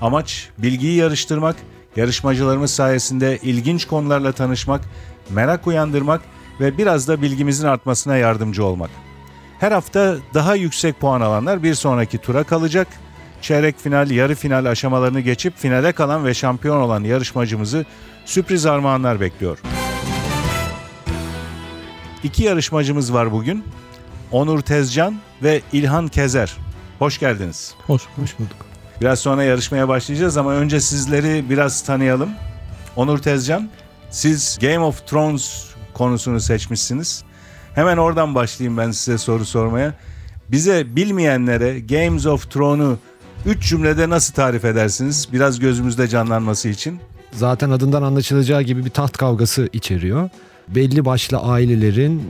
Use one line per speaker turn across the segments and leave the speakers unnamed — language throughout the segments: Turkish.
Amaç bilgiyi yarıştırmak, yarışmacılarımız sayesinde ilginç konularla tanışmak, merak uyandırmak ve biraz da bilgimizin artmasına yardımcı olmak. Her hafta daha yüksek puan alanlar bir sonraki tura kalacak. Çeyrek final, yarı final aşamalarını geçip finale kalan ve şampiyon olan yarışmacımızı sürpriz armağanlar bekliyor. İki yarışmacımız var bugün. Onur Tezcan ve İlhan Kezer. Hoş geldiniz.
Hoş, hoş bulduk.
Biraz sonra yarışmaya başlayacağız ama önce sizleri biraz tanıyalım. Onur Tezcan, siz Game of Thrones konusunu seçmişsiniz. Hemen oradan başlayayım ben size soru sormaya. Bize bilmeyenlere Games of Thrones'u 3 cümlede nasıl tarif edersiniz? Biraz gözümüzde canlanması için.
Zaten adından anlaşılacağı gibi bir taht kavgası içeriyor. Belli başlı ailelerin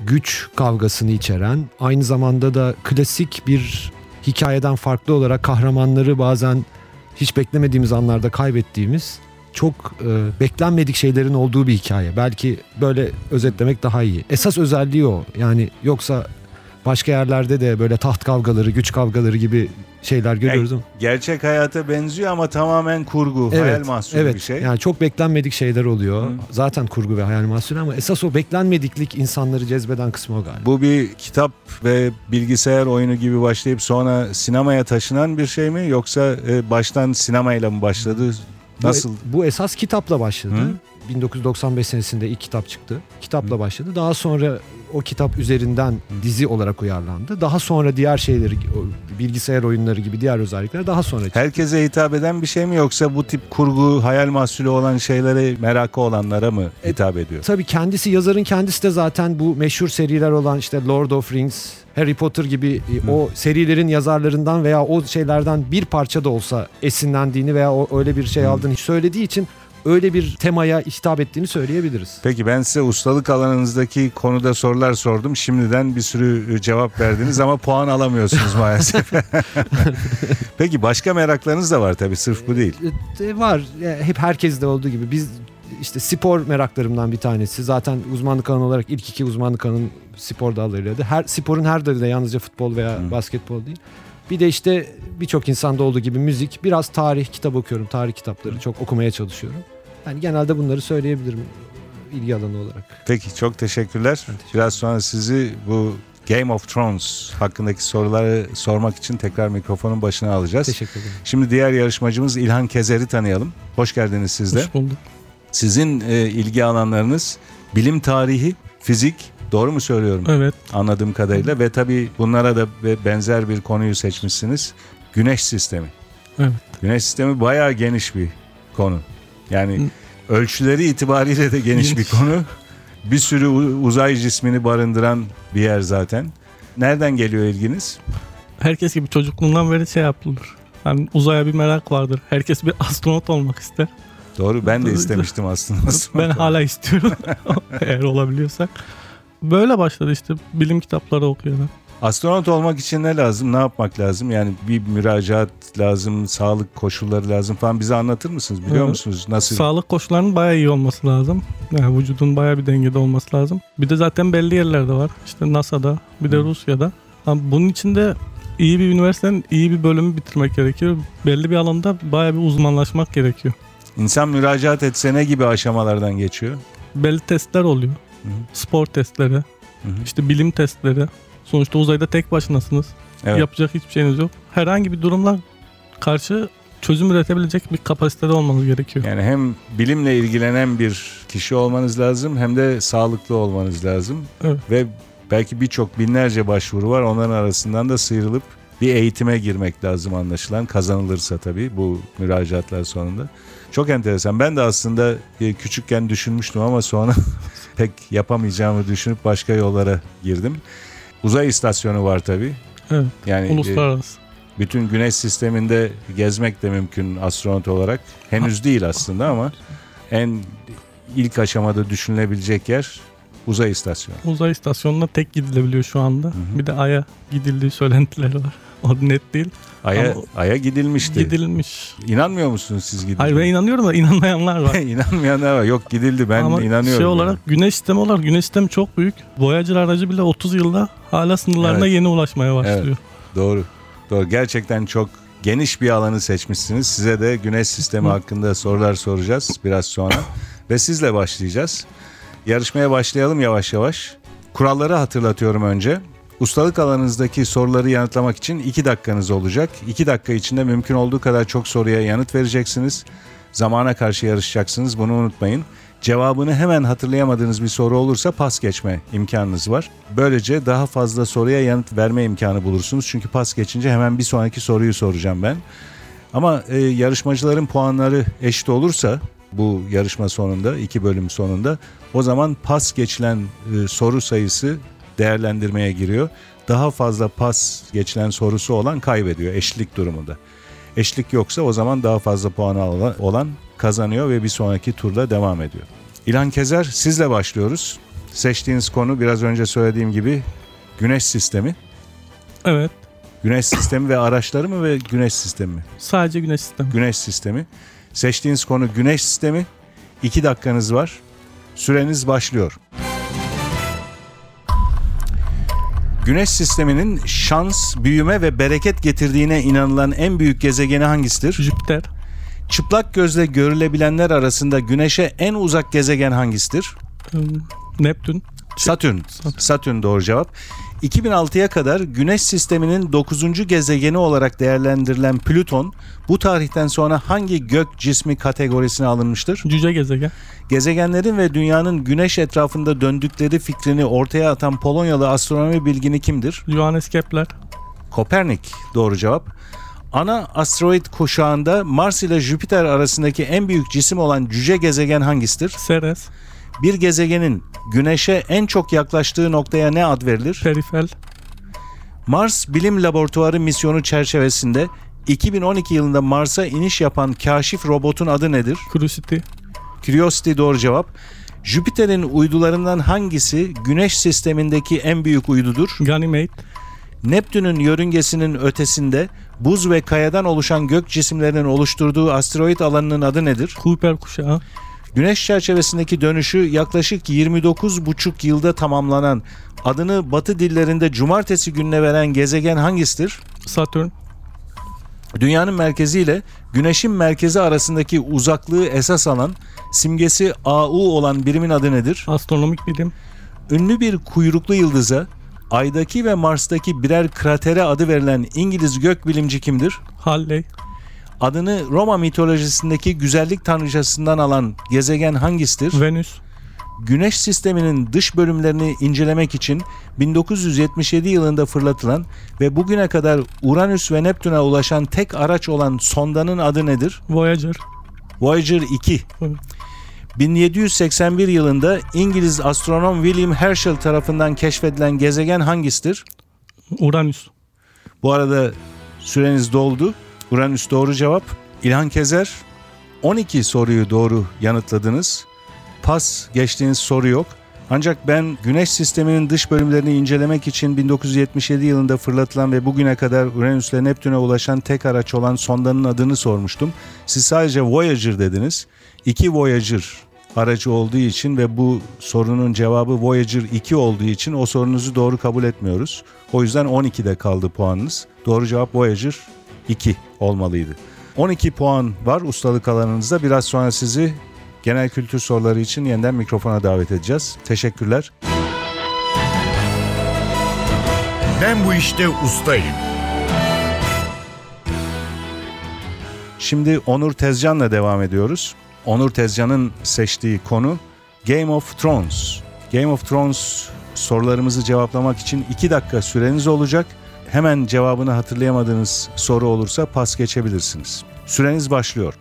güç kavgasını içeren, aynı zamanda da klasik bir hikayeden farklı olarak kahramanları bazen hiç beklemediğimiz anlarda kaybettiğimiz çok e, beklenmedik şeylerin olduğu bir hikaye. Belki böyle özetlemek daha iyi. Esas özelliği o. Yani yoksa başka yerlerde de böyle taht kavgaları, güç kavgaları gibi şeyler görüyoruz ama.
Gerçek hayata benziyor ama tamamen kurgu, hayal mahsulü
evet.
bir şey.
Yani çok beklenmedik şeyler oluyor.
Hı.
Zaten kurgu ve hayal mahsulü ama esas o beklenmediklik insanları cezbeden kısmı o galiba.
Bu bir kitap ve bilgisayar oyunu gibi başlayıp sonra sinemaya taşınan bir şey mi yoksa e, baştan sinemayla mı başladı?
Bu-
Nasıl?
Bu, esas kitapla başladı.
Hı.
1995 senesinde ilk kitap çıktı. Kitapla başladı. Daha sonra o kitap üzerinden dizi olarak uyarlandı. Daha sonra diğer şeyleri, bilgisayar oyunları gibi diğer özellikler daha sonra çıktı.
Herkese hitap eden bir şey mi yoksa bu tip kurgu, hayal mahsulü olan şeylere merakı olanlara mı hitap ediyor?
Tabii kendisi yazarın kendisi de zaten bu meşhur seriler olan işte Lord of Rings, Harry Potter gibi e, o serilerin yazarlarından veya o şeylerden bir parça da olsa esinlendiğini veya öyle bir şey aldığını söylediği için öyle bir temaya hitap ettiğini söyleyebiliriz.
Peki ben size ustalık alanınızdaki konuda sorular sordum. Şimdiden bir sürü e, cevap verdiniz ama puan alamıyorsunuz maalesef. Peki başka meraklarınız da var tabii sırf bu değil.
E, var E, hep herkeste olduğu gibi biz işte spor meraklarımdan bir tanesi. Zaten uzmanlık alanı olarak ilk iki uzmanlık alanım spor dallarıydı. Her sporun her dalı da yalnızca futbol veya
Hı.
basketbol değil. Bir de işte birçok insanda olduğu gibi müzik, biraz tarih kitap okuyorum. Tarih kitapları çok okumaya çalışıyorum. Yani genelde bunları söyleyebilirim ilgi alanı olarak.
Peki çok teşekkürler.
Ben teşekkür
Biraz sonra sizi bu Game of Thrones hakkındaki soruları sormak için tekrar mikrofonun başına alacağız.
Teşekkür ederim.
Şimdi diğer yarışmacımız İlhan Kezer'i tanıyalım. Hoş geldiniz siz de.
Hoş bulduk.
Sizin e, ilgi alanlarınız bilim tarihi, fizik, doğru mu söylüyorum?
Evet.
Anladığım kadarıyla ve tabii bunlara da be- benzer bir konuyu seçmişsiniz. Güneş sistemi.
Evet.
Güneş sistemi bayağı geniş bir konu. Yani
Hı.
ölçüleri itibariyle de geniş bir konu. Bir sürü uzay cismini barındıran bir yer zaten. Nereden geliyor ilginiz?
Herkes gibi çocukluğundan beri şey yapılır. Yani uzaya bir merak vardır. Herkes bir astronot olmak ister.
Doğru ben de istemiştim aslında.
ben hala istiyorum. Eğer olabiliyorsak. Böyle başladı işte bilim kitapları okuyarak.
Astronot olmak için ne lazım? Ne yapmak lazım? Yani bir müracaat lazım, sağlık koşulları lazım falan. Bize anlatır mısınız? Biliyor
Evet.
musunuz nasıl?
Sağlık koşullarının bayağı iyi olması lazım. Yani vücudun bayağı bir dengede olması lazım. Bir de zaten belli yerlerde var. İşte NASA'da bir de
Hı.
Rusya'da. Ama bunun için de iyi bir üniversitenin iyi bir bölümü bitirmek gerekiyor. Belli bir alanda bayağı bir uzmanlaşmak gerekiyor.
İnsan müracaat etse ne gibi aşamalardan geçiyor?
belli testler oluyor.
Hı.
Spor testleri,
hı.
işte bilim testleri. Sonuçta uzayda tek başınasınız.
Evet.
Yapacak hiçbir şeyiniz yok. Herhangi bir durumla karşı çözüm üretebilecek bir kapasitede olmanız gerekiyor.
Yani hem bilimle ilgilenen bir kişi olmanız lazım hem de sağlıklı olmanız lazım.
Evet.
Ve belki birçok binlerce başvuru var. Onların arasından da sıyrılıp bir eğitime girmek lazım anlaşılan. Kazanılırsa tabii bu müracaatlar sonunda. Çok enteresan. Ben de aslında e, küçükken düşünmüştüm ama sonra pek yapamayacağımı düşünüp başka yollara girdim. Uzay istasyonu var tabii.
Evet.
Yani e,
Uluslararası.
Bütün güneş sisteminde gezmek de mümkün astronot olarak. Henüz değil aslında ama en ilk aşamada düşünülebilecek yer uzay istasyonu.
Uzay istasyonuna tek gidilebiliyor şu anda. Bir de Ay'a gidildiği söylentileri var. O net değil.
Ay'a,
Ama-
Ay'a gidilmişti.
Gidilmiş.
İnanmıyor musunuz siz gidildi?
Hayır ben inanıyorum da inanmayanlar var.
İnanmayanlar var. Yok gidildi ben
Ama
inanıyorum.
şey
yani.
olarak güneş sistemi olarak güneş sistemi çok büyük. Voyager aracı bile 30 yılda hala sınırlarına
Evet.
yeni ulaşmaya başlıyor.
Doğru. Doğru. Gerçekten çok geniş bir alanı seçmişsiniz. Size de güneş sistemi hakkında sorular soracağız biraz sonra. Ve sizle başlayacağız. Yarışmaya başlayalım yavaş yavaş. Kuralları hatırlatıyorum önce. Ustalık alanınızdaki soruları yanıtlamak için 2 dakikanız olacak. 2 dakika içinde mümkün olduğu kadar çok soruya yanıt vereceksiniz. Zamana karşı yarışacaksınız. Bunu unutmayın. Cevabını hemen hatırlayamadığınız bir soru olursa pas geçme imkanınız var. Böylece daha fazla soruya yanıt verme imkanı bulursunuz. Çünkü pas geçince hemen bir sonraki soruyu soracağım ben. Ama e, yarışmacıların puanları eşit olursa bu yarışma sonunda, iki bölüm sonunda o zaman pas geçilen e, soru sayısı değerlendirmeye giriyor. Daha fazla pas geçilen sorusu olan kaybediyor eşitlik durumunda. Eşlik yoksa o zaman daha fazla puanı alan- olan kazanıyor ve bir sonraki turda devam ediyor. İlhan Kezer sizle başlıyoruz. Seçtiğiniz konu biraz önce söylediğim gibi güneş sistemi.
Evet.
Güneş sistemi ve araçları mı ve güneş sistemi mi?
Sadece güneş sistemi.
Güneş sistemi. Seçtiğiniz konu güneş sistemi. 2 dakikanız var. Süreniz başlıyor. Güneş sisteminin şans, büyüme ve bereket getirdiğine inanılan en büyük gezegeni hangisidir?
Jüpiter.
Çıplak gözle görülebilenler arasında Güneş'e en uzak gezegen hangisidir?
Neptün.
Satürn. Satürn doğru cevap. 2006'ya kadar Güneş sisteminin 9. gezegeni olarak değerlendirilen Plüton bu tarihten sonra hangi gök cismi kategorisine alınmıştır?
Cüce gezegen.
Gezegenlerin ve dünyanın güneş etrafında döndükleri fikrini ortaya atan Polonyalı astronomi bilgini kimdir?
Johannes Kepler.
Kopernik doğru cevap. Ana asteroid kuşağında Mars ile Jüpiter arasındaki en büyük cisim olan cüce gezegen hangisidir?
Ceres.
Bir gezegenin Güneş'e en çok yaklaştığı noktaya ne ad verilir?
Perifel.
Mars Bilim Laboratuvarı misyonu çerçevesinde 2012 yılında Mars'a iniş yapan kaşif robotun adı nedir?
Curiosity.
Curiosity doğru cevap. Jüpiter'in uydularından hangisi Güneş sistemindeki en büyük uydudur?
Ganymede.
Neptün'ün yörüngesinin ötesinde buz ve kayadan oluşan gök cisimlerinin oluşturduğu asteroid alanının adı nedir?
Kuiper kuşağı.
Güneş çerçevesindeki dönüşü yaklaşık 29,5 yılda tamamlanan adını batı dillerinde cumartesi gününe veren gezegen hangisidir?
Satürn.
Dünyanın merkezi ile Güneş'in merkezi arasındaki uzaklığı esas alan simgesi AU olan birimin adı nedir?
Astronomik bilim.
Ünlü bir kuyruklu yıldıza Ay'daki ve Mars'taki birer kratere adı verilen İngiliz gökbilimci kimdir?
Halley.
Adını Roma mitolojisindeki güzellik tanrıçasından alan gezegen hangisidir?
Venüs.
Güneş sisteminin dış bölümlerini incelemek için 1977 yılında fırlatılan ve bugüne kadar Uranüs ve Neptün'e ulaşan tek araç olan sondanın adı nedir?
Voyager.
Voyager 2.
Evet.
1781 yılında İngiliz astronom William Herschel tarafından keşfedilen gezegen hangisidir?
Uranüs.
Bu arada süreniz doldu. Uranüs doğru cevap. İlhan Kezer 12 soruyu doğru yanıtladınız. Pas geçtiğiniz soru yok. Ancak ben Güneş sisteminin dış bölümlerini incelemek için 1977 yılında fırlatılan ve bugüne kadar Uranüs ile Neptün'e ulaşan tek araç olan sondanın adını sormuştum. Siz sadece Voyager dediniz. İki Voyager aracı olduğu için ve bu sorunun cevabı Voyager 2 olduğu için o sorunuzu doğru kabul etmiyoruz. O yüzden 12'de kaldı puanınız. Doğru cevap Voyager 2 olmalıydı. 12 puan var ustalık alanınızda. Biraz sonra sizi genel kültür soruları için yeniden mikrofona davet edeceğiz. Teşekkürler.
Ben bu işte ustayım.
Şimdi Onur Tezcan'la devam ediyoruz. Onur Tezcan'ın seçtiği konu Game of Thrones. Game of Thrones sorularımızı cevaplamak için 2 dakika süreniz olacak. Hemen cevabını hatırlayamadığınız soru olursa pas geçebilirsiniz. Süreniz başlıyor.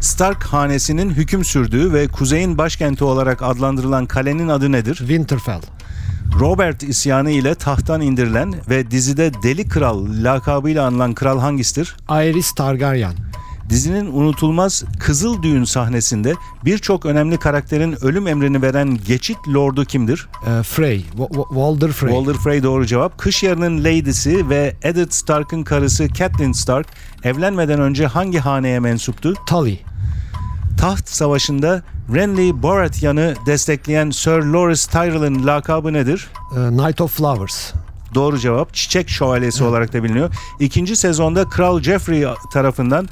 Stark hanesinin hüküm sürdüğü ve kuzeyin başkenti olarak adlandırılan kalenin adı nedir?
Winterfell.
Robert isyanı ile tahttan indirilen ve dizide Deli Kral lakabıyla anılan kral hangisidir?
Aerys Targaryen.
Dizinin unutulmaz Kızıl Düğün sahnesinde birçok önemli karakterin ölüm emrini veren geçit lordu kimdir?
Ee, Frey. Wa- Wa- Walder Frey.
Walder Frey doğru cevap. Kış Yarı'nın Lady'si ve Eddard Stark'ın karısı Catelyn Stark evlenmeden önce hangi haneye mensuptu?
Tully.
Taht Savaşı'nda Renly Baratheon'ı destekleyen Sir Loras Tyrell'ın lakabı nedir?
Ee, Knight of Flowers.
Doğru cevap Çiçek Şövalyesi olarak da biliniyor. İkinci sezonda Kral Joffrey tarafından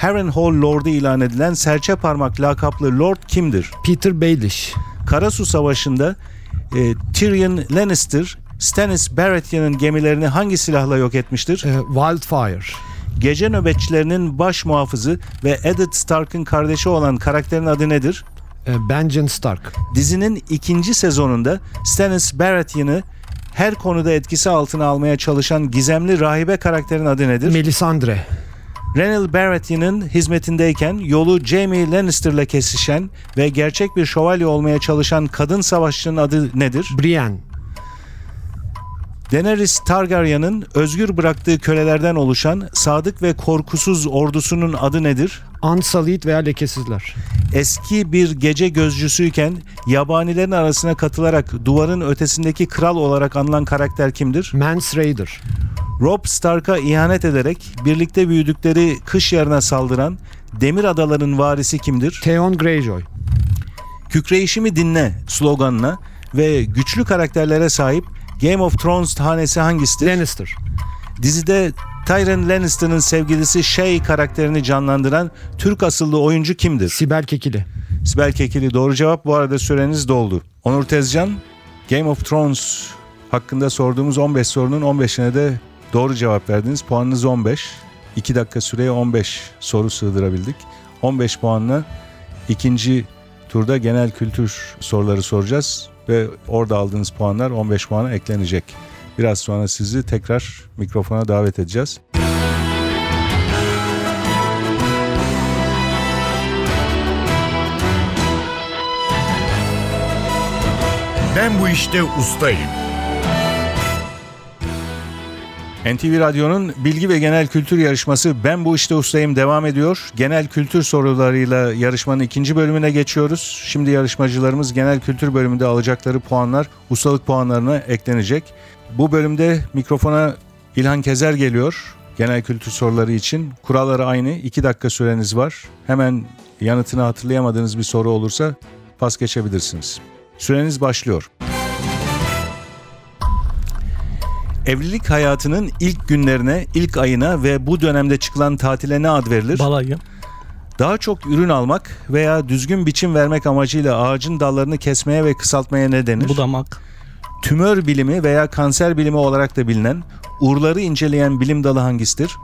Harrenhal Lord'u ilan edilen serçe parmak lakaplı Lord kimdir?
Peter Baelish.
Karasu Savaşı'nda e, Tyrion Lannister Stannis Baratheon'ın gemilerini hangi silahla yok etmiştir?
Ee, Wildfire.
Gece nöbetçilerinin baş muhafızı ve Eddard Stark'ın kardeşi olan karakterin adı nedir?
Ee, Benjen Stark.
Dizinin ikinci sezonunda Stannis Baratheon'ı her konuda etkisi altına almaya çalışan gizemli rahibe karakterin adı nedir?
Melisandre.
Rhaenyra Baratheon'ın hizmetindeyken yolu Jaime Lannister'la kesişen ve gerçek bir şövalye olmaya çalışan kadın savaşçının adı nedir?
Brienne.
Daenerys Targaryen'ın özgür bıraktığı kölelerden oluşan sadık ve korkusuz ordusunun adı nedir?
Unsullied veya lekesizler.
Eski bir gece gözcüsüyken yabanilerin arasına katılarak duvarın ötesindeki kral olarak anılan karakter kimdir?
Mance Raider.
Robb Stark'a ihanet ederek birlikte büyüdükleri kış yarına saldıran Demir Adaların varisi kimdir?
Theon Greyjoy.
Kükreyişimi dinle sloganına ve güçlü karakterlere sahip Game of Thrones hanesi hangisidir?
Lannister.
Dizide Tyrion Lannister'ın sevgilisi Shay karakterini canlandıran Türk asıllı oyuncu kimdir?
Sibel Kekili.
Sibel Kekili doğru cevap. Bu arada süreniz doldu. Onur Tezcan, Game of Thrones hakkında sorduğumuz 15 sorunun 15'ine de doğru cevap verdiniz. Puanınız 15. 2 dakika süreye 15 soru sığdırabildik. 15 puanla ikinci turda genel kültür soruları soracağız ve orada aldığınız puanlar 15 puana eklenecek. Biraz sonra sizi tekrar mikrofona davet edeceğiz.
Ben bu işte ustayım.
NTV Radyo'nun bilgi ve genel kültür yarışması Ben Bu İşte Ustayım devam ediyor. Genel kültür sorularıyla yarışmanın ikinci bölümüne geçiyoruz. Şimdi yarışmacılarımız genel kültür bölümünde alacakları puanlar ustalık puanlarına eklenecek. Bu bölümde mikrofona İlhan Kezer geliyor. Genel kültür soruları için. Kuralları aynı. 2 dakika süreniz var. Hemen yanıtını hatırlayamadığınız bir soru olursa pas geçebilirsiniz. Süreniz başlıyor. Evlilik hayatının ilk günlerine, ilk ayına ve bu dönemde çıkılan tatile ne ad verilir?
Balayı.
Daha çok ürün almak veya düzgün biçim vermek amacıyla ağacın dallarını kesmeye ve kısaltmaya ne denir?
Budamak.
Tümör bilimi veya kanser bilimi olarak da bilinen urları inceleyen bilim dalı hangisidir?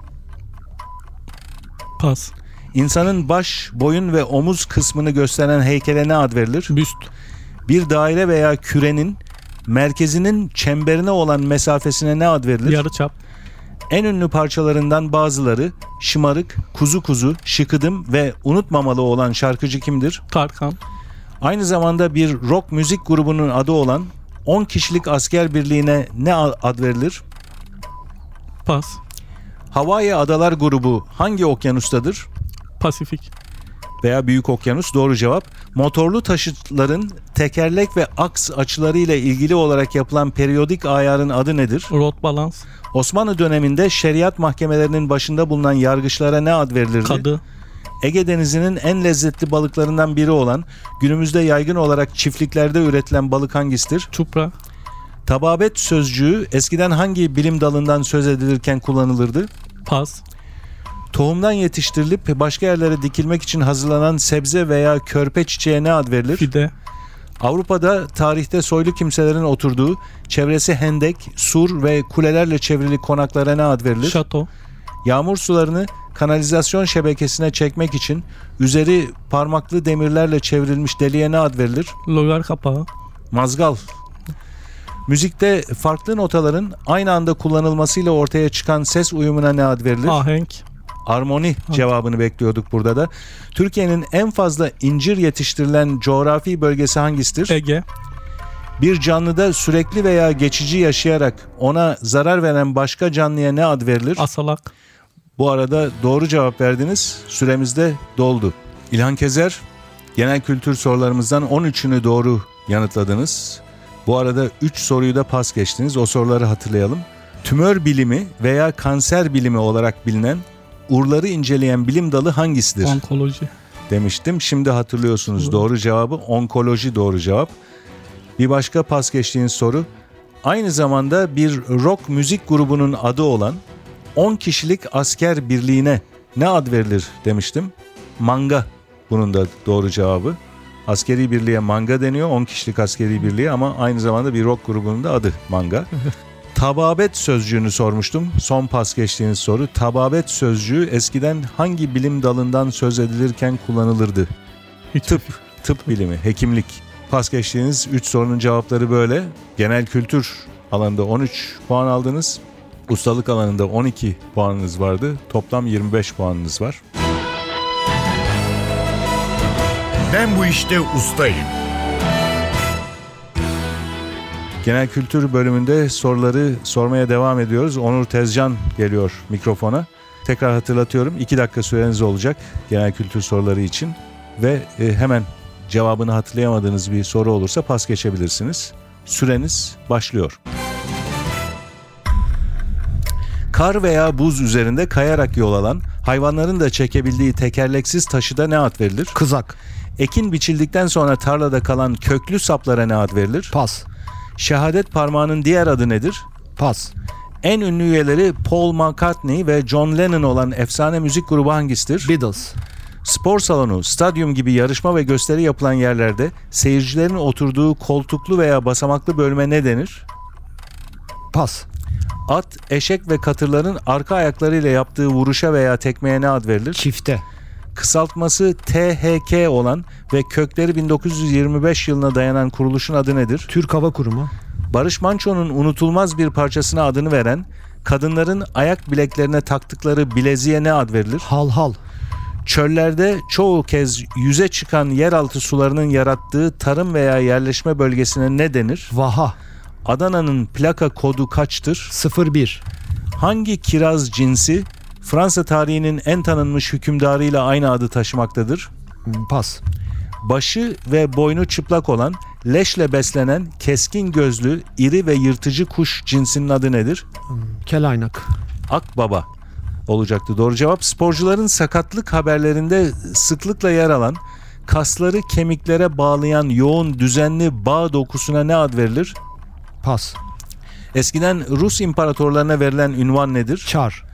Pas.
İnsanın baş, boyun ve omuz kısmını gösteren heykele ne ad verilir?
Büst.
Bir daire veya kürenin merkezinin çemberine olan mesafesine ne ad verilir?
Yarıçap.
En ünlü parçalarından bazıları Şımarık, Kuzu Kuzu, Şıkıdım ve Unutmamalı olan şarkıcı kimdir?
Tarkan.
Aynı zamanda bir rock müzik grubunun adı olan 10 kişilik asker birliğine ne ad verilir?
Pas.
Hawaii Adalar grubu hangi okyanustadır?
Pasifik.
Veya Büyük Okyanus doğru cevap. Motorlu taşıtların tekerlek ve aks açılarıyla ilgili olarak yapılan periyodik ayarın adı nedir?
Rot balans.
Osmanlı döneminde şeriat mahkemelerinin başında bulunan yargıçlara ne ad verilirdi?
Kadı.
Ege Denizi'nin en lezzetli balıklarından biri olan, günümüzde yaygın olarak çiftliklerde üretilen balık hangisidir?
Çupra.
Tababet sözcüğü eskiden hangi bilim dalından söz edilirken kullanılırdı?
Pas.
Tohumdan yetiştirilip başka yerlere dikilmek için hazırlanan sebze veya körpe çiçeğe ne ad verilir?
Fide.
Avrupa'da tarihte soylu kimselerin oturduğu, çevresi hendek, sur ve kulelerle çevrili konaklara ne ad verilir?
Şato.
Yağmur sularını kanalizasyon şebekesine çekmek için üzeri parmaklı demirlerle çevrilmiş deliğe ne ad verilir?
Logar kapağı.
Mazgal. Müzikte farklı notaların aynı anda kullanılmasıyla ortaya çıkan ses uyumuna ne ad verilir?
Ahenk.
Armoni cevabını bekliyorduk burada da. Türkiye'nin en fazla incir yetiştirilen coğrafi bölgesi hangisidir?
Ege.
Bir canlıda sürekli veya geçici yaşayarak ona zarar veren başka canlıya ne ad verilir?
Asalak.
Bu arada doğru cevap verdiniz. Süremiz de doldu. İlhan Kezer, genel kültür sorularımızdan 13'ünü doğru yanıtladınız. Bu arada 3 soruyu da pas geçtiniz. O soruları hatırlayalım. Tümör bilimi veya kanser bilimi olarak bilinen urları inceleyen bilim dalı hangisidir
Onkoloji.
demiştim. Şimdi hatırlıyorsunuz doğru cevabı onkoloji doğru cevap. Bir başka pas geçtiğiniz soru. Aynı zamanda bir rock müzik grubunun adı olan 10 kişilik asker birliğine ne ad verilir demiştim. Manga bunun da doğru cevabı. Askeri birliğe manga deniyor. 10 kişilik askeri birliği ama aynı zamanda bir rock grubunun da adı manga. Tababet sözcüğünü sormuştum. Son pas geçtiğiniz soru. Tababet sözcüğü eskiden hangi bilim dalından söz edilirken kullanılırdı?
Hiç
Tıp, tıp bilimi, hekimlik. Pas geçtiğiniz 3 sorunun cevapları böyle. Genel kültür alanında 13 puan aldınız. Ustalık alanında 12 puanınız vardı. Toplam 25 puanınız var.
Ben bu işte ustayım.
Genel kültür bölümünde soruları sormaya devam ediyoruz. Onur Tezcan geliyor mikrofona. Tekrar hatırlatıyorum 2 dakika süreniz olacak genel kültür soruları için. Ve e, hemen cevabını hatırlayamadığınız bir soru olursa pas geçebilirsiniz. Süreniz başlıyor. Kar veya buz üzerinde kayarak yol alan, hayvanların da çekebildiği tekerleksiz taşıda ne ad verilir?
Kızak.
Ekin biçildikten sonra tarlada kalan köklü saplara ne ad verilir?
Pas.
Şehadet parmağının diğer adı nedir?
Pas.
En ünlü üyeleri Paul McCartney ve John Lennon olan efsane müzik grubu hangisidir?
Beatles.
Spor salonu, stadyum gibi yarışma ve gösteri yapılan yerlerde seyircilerin oturduğu koltuklu veya basamaklı bölüme ne denir?
Pas.
At, eşek ve katırların arka ayaklarıyla yaptığı vuruşa veya tekmeye ne ad verilir?
Çifte.
Kısaltması THK olan ve kökleri 1925 yılına dayanan kuruluşun adı nedir?
Türk Hava Kurumu.
Barış Manço'nun unutulmaz bir parçasına adını veren, kadınların ayak bileklerine taktıkları bileziğe ne ad verilir?
Hal hal.
Çöllerde çoğu kez yüze çıkan yeraltı sularının yarattığı tarım veya yerleşme bölgesine ne denir?
Vaha.
Adana'nın plaka kodu kaçtır?
01.
Hangi kiraz cinsi Fransa tarihinin en tanınmış hükümdarıyla aynı adı taşımaktadır?
Pas.
Başı ve boynu çıplak olan, leşle beslenen, keskin gözlü, iri ve yırtıcı kuş cinsinin adı nedir?
Kelaynak.
Akbaba olacaktı. Doğru cevap sporcuların sakatlık haberlerinde sıklıkla yer alan kasları kemiklere bağlayan yoğun düzenli bağ dokusuna ne ad verilir?
Pas.
Eskiden Rus imparatorlarına verilen ünvan nedir?
Çar.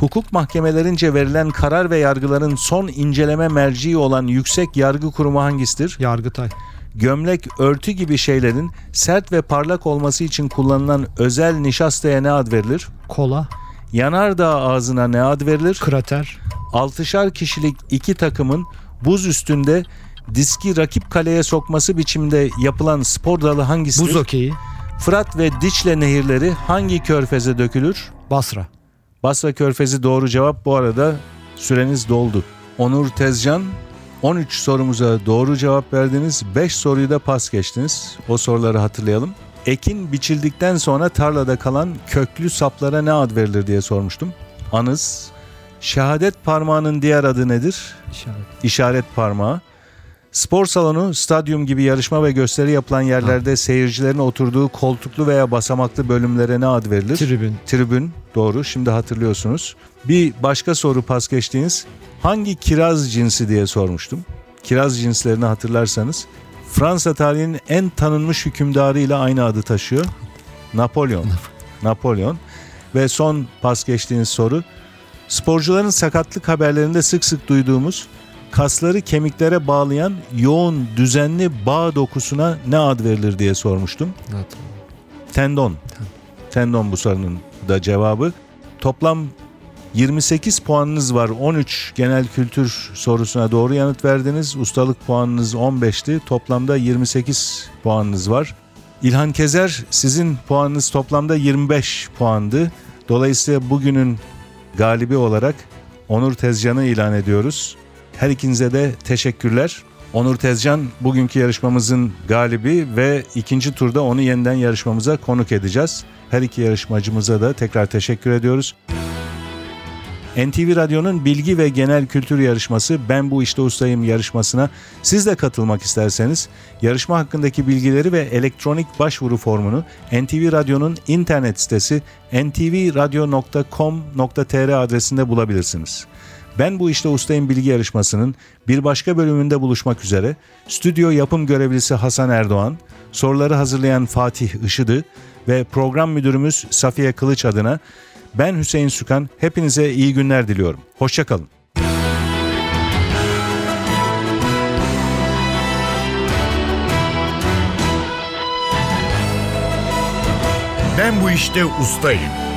Hukuk mahkemelerince verilen karar ve yargıların son inceleme merciği olan Yüksek Yargı Kurumu hangisidir?
Yargıtay.
Gömlek, örtü gibi şeylerin sert ve parlak olması için kullanılan özel nişastaya ne ad verilir?
Kola.
Yanardağ ağzına ne ad verilir?
Krater.
Altışar kişilik iki takımın buz üstünde diski rakip kaleye sokması biçimde yapılan spor dalı hangisidir?
Buz okeyi.
Fırat ve Diçle nehirleri hangi körfeze dökülür?
Basra.
Basra Körfezi doğru cevap. Bu arada süreniz doldu. Onur Tezcan 13 sorumuza doğru cevap verdiniz. 5 soruyu da pas geçtiniz. O soruları hatırlayalım. Ekin biçildikten sonra tarlada kalan köklü saplara ne ad verilir diye sormuştum. Anız. Şehadet parmağının diğer adı nedir?
İşaret.
İşaret parmağı. Spor salonu, stadyum gibi yarışma ve gösteri yapılan yerlerde seyircilerin oturduğu koltuklu veya basamaklı bölümlere ne ad verilir?
Tribün.
Tribün doğru şimdi hatırlıyorsunuz. Bir başka soru pas geçtiğiniz hangi kiraz cinsi diye sormuştum. Kiraz cinslerini hatırlarsanız Fransa tarihinin en tanınmış hükümdarıyla aynı adı taşıyor. Napolyon. Napolyon. Ve son pas geçtiğiniz soru sporcuların sakatlık haberlerinde sık sık duyduğumuz kasları kemiklere bağlayan yoğun düzenli bağ dokusuna ne ad verilir diye sormuştum. Tendon. Tendon bu sorunun da cevabı. Toplam 28 puanınız var. 13 genel kültür sorusuna doğru yanıt verdiniz. Ustalık puanınız 15'ti. Toplamda 28 puanınız var. İlhan Kezer sizin puanınız toplamda 25 puandı. Dolayısıyla bugünün galibi olarak Onur Tezcan'ı ilan ediyoruz. Her ikinize de teşekkürler. Onur Tezcan bugünkü yarışmamızın galibi ve ikinci turda onu yeniden yarışmamıza konuk edeceğiz. Her iki yarışmacımıza da tekrar teşekkür ediyoruz. NTV Radyo'nun bilgi ve genel kültür yarışması Ben Bu İşte Ustayım yarışmasına siz de katılmak isterseniz yarışma hakkındaki bilgileri ve elektronik başvuru formunu NTV Radyo'nun internet sitesi ntvradio.com.tr adresinde bulabilirsiniz. Ben Bu İşte Ustayım bilgi yarışmasının bir başka bölümünde buluşmak üzere stüdyo yapım görevlisi Hasan Erdoğan, soruları hazırlayan Fatih Işıdı ve program müdürümüz Safiye Kılıç adına ben Hüseyin Sükan. Hepinize iyi günler diliyorum. Hoşçakalın.
Ben bu işte ustayım.